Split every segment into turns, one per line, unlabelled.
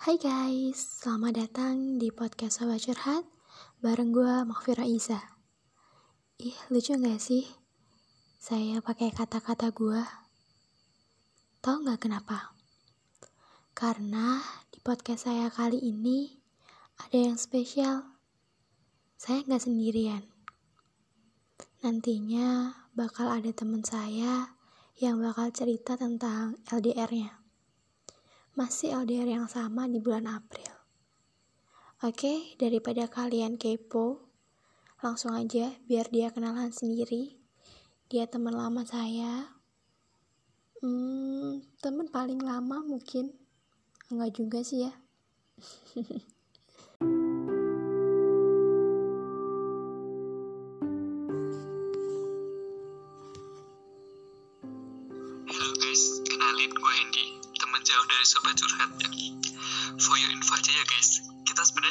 Hai guys, selamat datang di podcast Sobat Curhat bareng gue Makfira Iza. Ih, lucu gak sih? Saya pakai kata-kata gue. Tahu gak kenapa? Karena di podcast saya kali ini ada yang spesial. Saya gak sendirian. Nantinya bakal ada teman saya yang bakal cerita tentang LDR-nya masih LDR yang sama di bulan April. Oke, daripada kalian kepo, langsung aja biar dia kenalan sendiri. Dia teman lama saya. Hmm, teman paling lama mungkin. Enggak juga sih ya.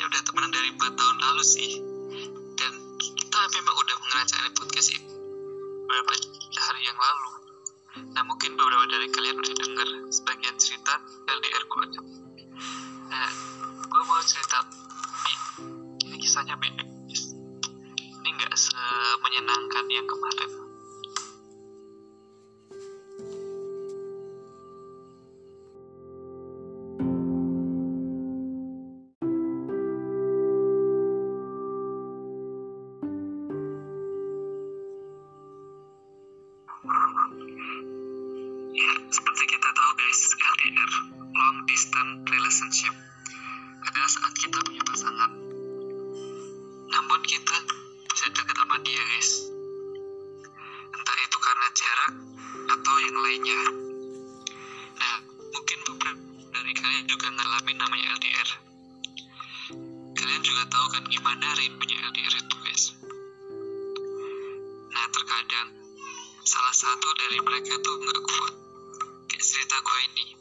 udah temenan dari 4 tahun lalu sih. Dan kita memang udah ngerancang podcast ini beberapa hari yang lalu. Nah mungkin beberapa dari kalian udah denger sebagian cerita LDR gue. Nah, gue mau cerita ini, kisahnya beda. Ini nggak semenyenangkan yang kemarin. Relationship, adalah saat kita punya pasangan. Namun kita bisa dekat sama dia guys. Entah itu karena jarak atau yang lainnya. Nah, mungkin beberapa dari kalian juga ngalamin namanya LDR. Kalian juga tahu kan gimana rindunya LDR itu guys. Nah, terkadang salah satu dari mereka tuh nggak kuat kayak cerita gue ini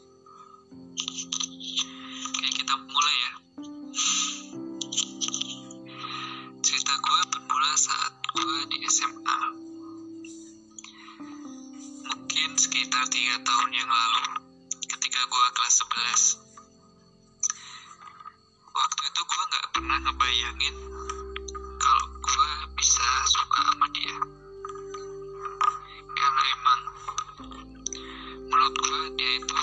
saat gue di SMA mungkin sekitar tiga tahun yang lalu ketika gue kelas 11 waktu itu gue nggak pernah ngebayangin kalau gue bisa suka sama dia. Karena emang menurut gue dia itu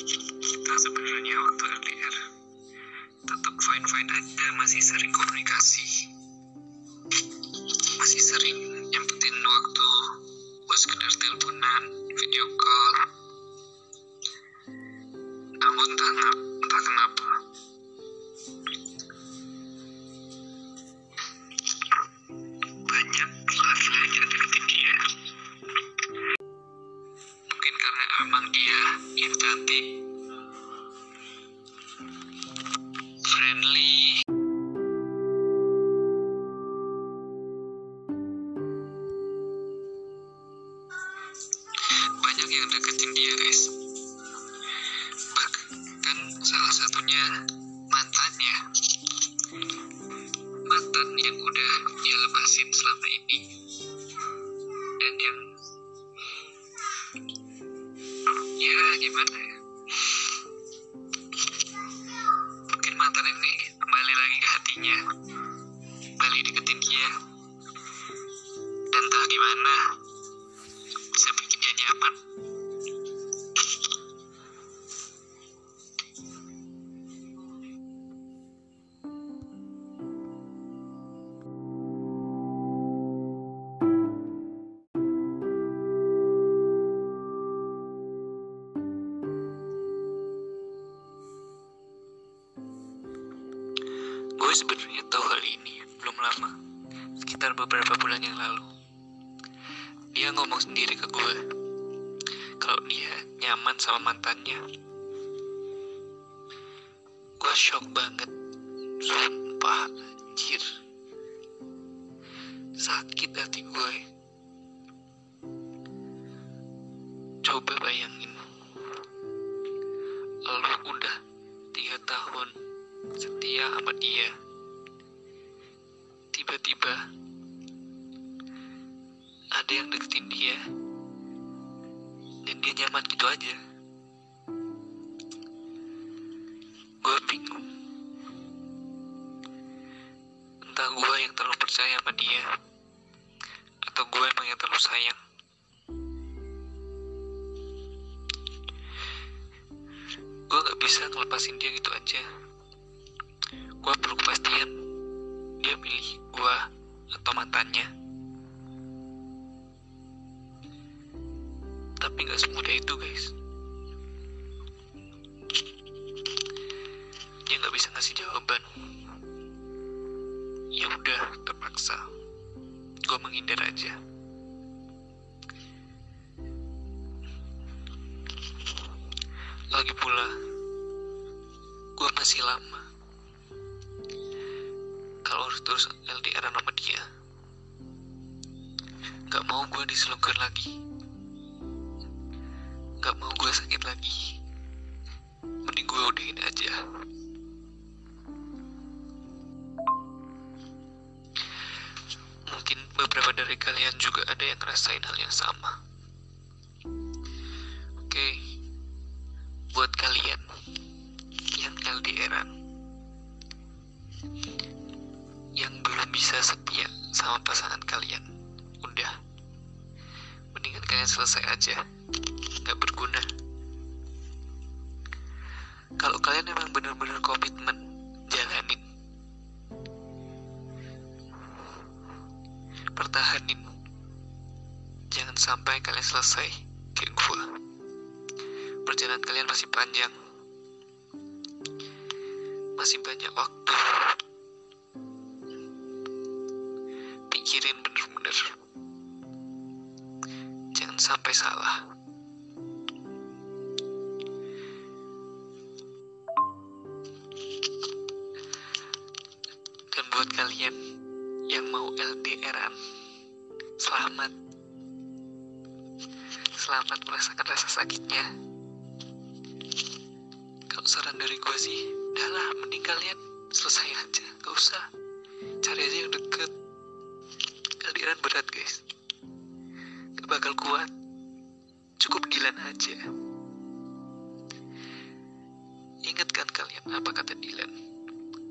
kita sebenarnya waktu LDR tetap fine fine aja masih sering komunikasi. Masih sering nyempetin waktu buat sekedar teleponan video call. Namun entah, entah kenapa deketin dia guys. Bahkan salah satunya mantannya. Mantan yang udah dia lepasin selama ini. Dan yang ya gimana ya? Mungkin mantan ini kembali lagi ke hatinya. Balik deketin dia. Dan entah gimana bisa bikin dia nyaman Gue sebenarnya tahu hal ini belum lama, sekitar beberapa bulan yang lalu. Dia ngomong sendiri ke gue, kalau dia nyaman sama mantannya. Gue shock banget, sumpah, anjir. Sakit hati gue. Coba bayangin, lu udah tiga tahun setia sama dia. Tiba-tiba ada yang deketin dia. Dan dia nyaman gitu aja. Gue bingung. Entah gue yang terlalu percaya sama dia atau gue emang yang terlalu sayang. Gue gak bisa ngelepasin dia gitu aja gue perlu kepastian. Dia milih gue atau mantannya tapi gak semudah itu guys. Dia gak bisa ngasih jawaban. Ya udah terpaksa. Gue menghindar aja. Lagi pula gue masih lama kalau harus terus LDR sama dia gak mau gue diselingkuhin lagi. Gak mau gue sakit lagi. Mending gue udahin aja. Mungkin beberapa dari kalian juga ada yang ngerasain hal yang sama. Oke buat kalian yang LDRan yang belum bisa setia sama pasangan kalian. Udah. Mendingan kalian selesai aja. Nggak berguna. Kalau kalian emang bener-bener komitmen jalanin. Pertahanin. Jangan sampai kalian selesai kayak gua. Perjalanan kalian masih panjang. Masih banyak waktu pikirin bener-bener. Jangan sampai salah. Dan buat kalian yang mau LDRan selamat. Selamat merasakan rasa sakitnya. Kalau saran dari gue sih udahlah mending kalian selesai aja. Gak usah. Cari aja yang deket LDRan berat guys. Gak bakal kuat. Cukup Dilan aja. Ingat kan kalian apa kata Dilan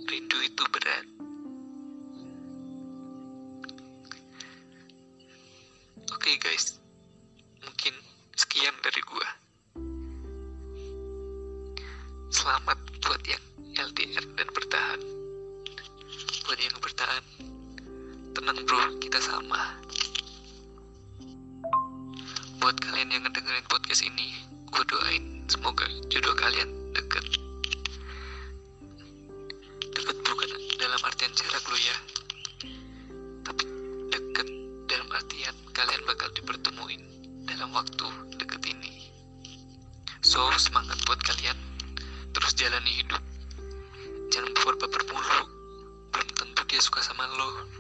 rindu itu berat. Oke guys, mungkin sekian dari gua. Selamat tenang bro, kita sama. Buat kalian yang ngedengerin podcast ini, gue doain semoga jodoh kalian deket. Deket bukan dalam artian jarak lo ya, tapi deket dalam artian kalian bakal dipertemuin dalam waktu deket ini. So, semangat buat kalian. Terus jalani hidup. Jangan baper-baper mulu. Belum tentu dia suka sama lo.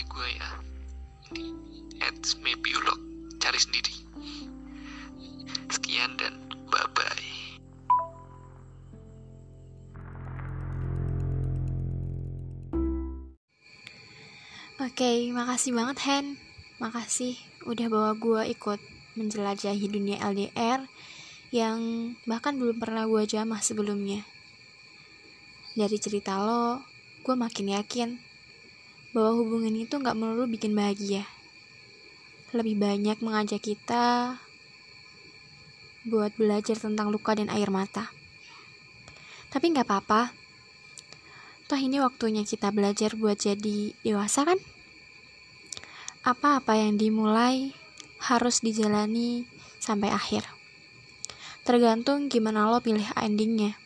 IG gua ya. Ini at maybe Cari sendiri. Sekian dan bye-bye.
Oke, makasih banget Hen. Makasih udah bawa gue ikut menjelajahi dunia LDR yang bahkan belum pernah gue jamah sebelumnya. Dari cerita lo, gue makin yakin bahwa hubungan itu gak melulu bikin bahagia. Lebih banyak mengajak kita buat belajar tentang luka dan air mata. Tapi gak apa-apa, Toh ini waktunya kita belajar buat jadi dewasa kan? Apa-apa yang dimulai harus dijalani sampai akhir. Tergantung gimana lo pilih endingnya.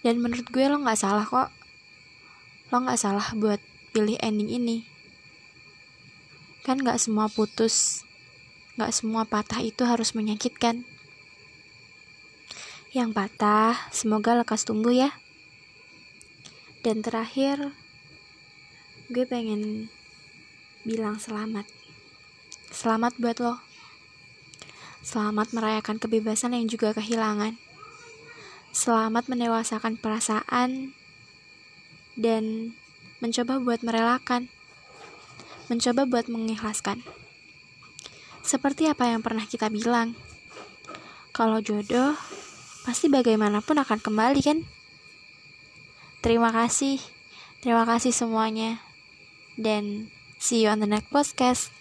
Dan menurut gue lo gak salah kok. Lo gak salah buat pilih ending ini. Kan gak semua putus, gak semua patah itu harus menyakitkan. Yang patah, semoga lekas tumbuh ya. Dan terakhir, gue pengen bilang selamat. Selamat buat lo. Selamat merayakan kebebasan yang juga kehilangan. Selamat mendewasakan perasaan dan mencoba buat merelakan. Mencoba buat mengikhlaskan. Seperti apa yang pernah kita bilang. Kalau jodoh, pasti bagaimanapun akan kembali kan? Terima kasih. Terima kasih semuanya. Dan see you on the next podcast.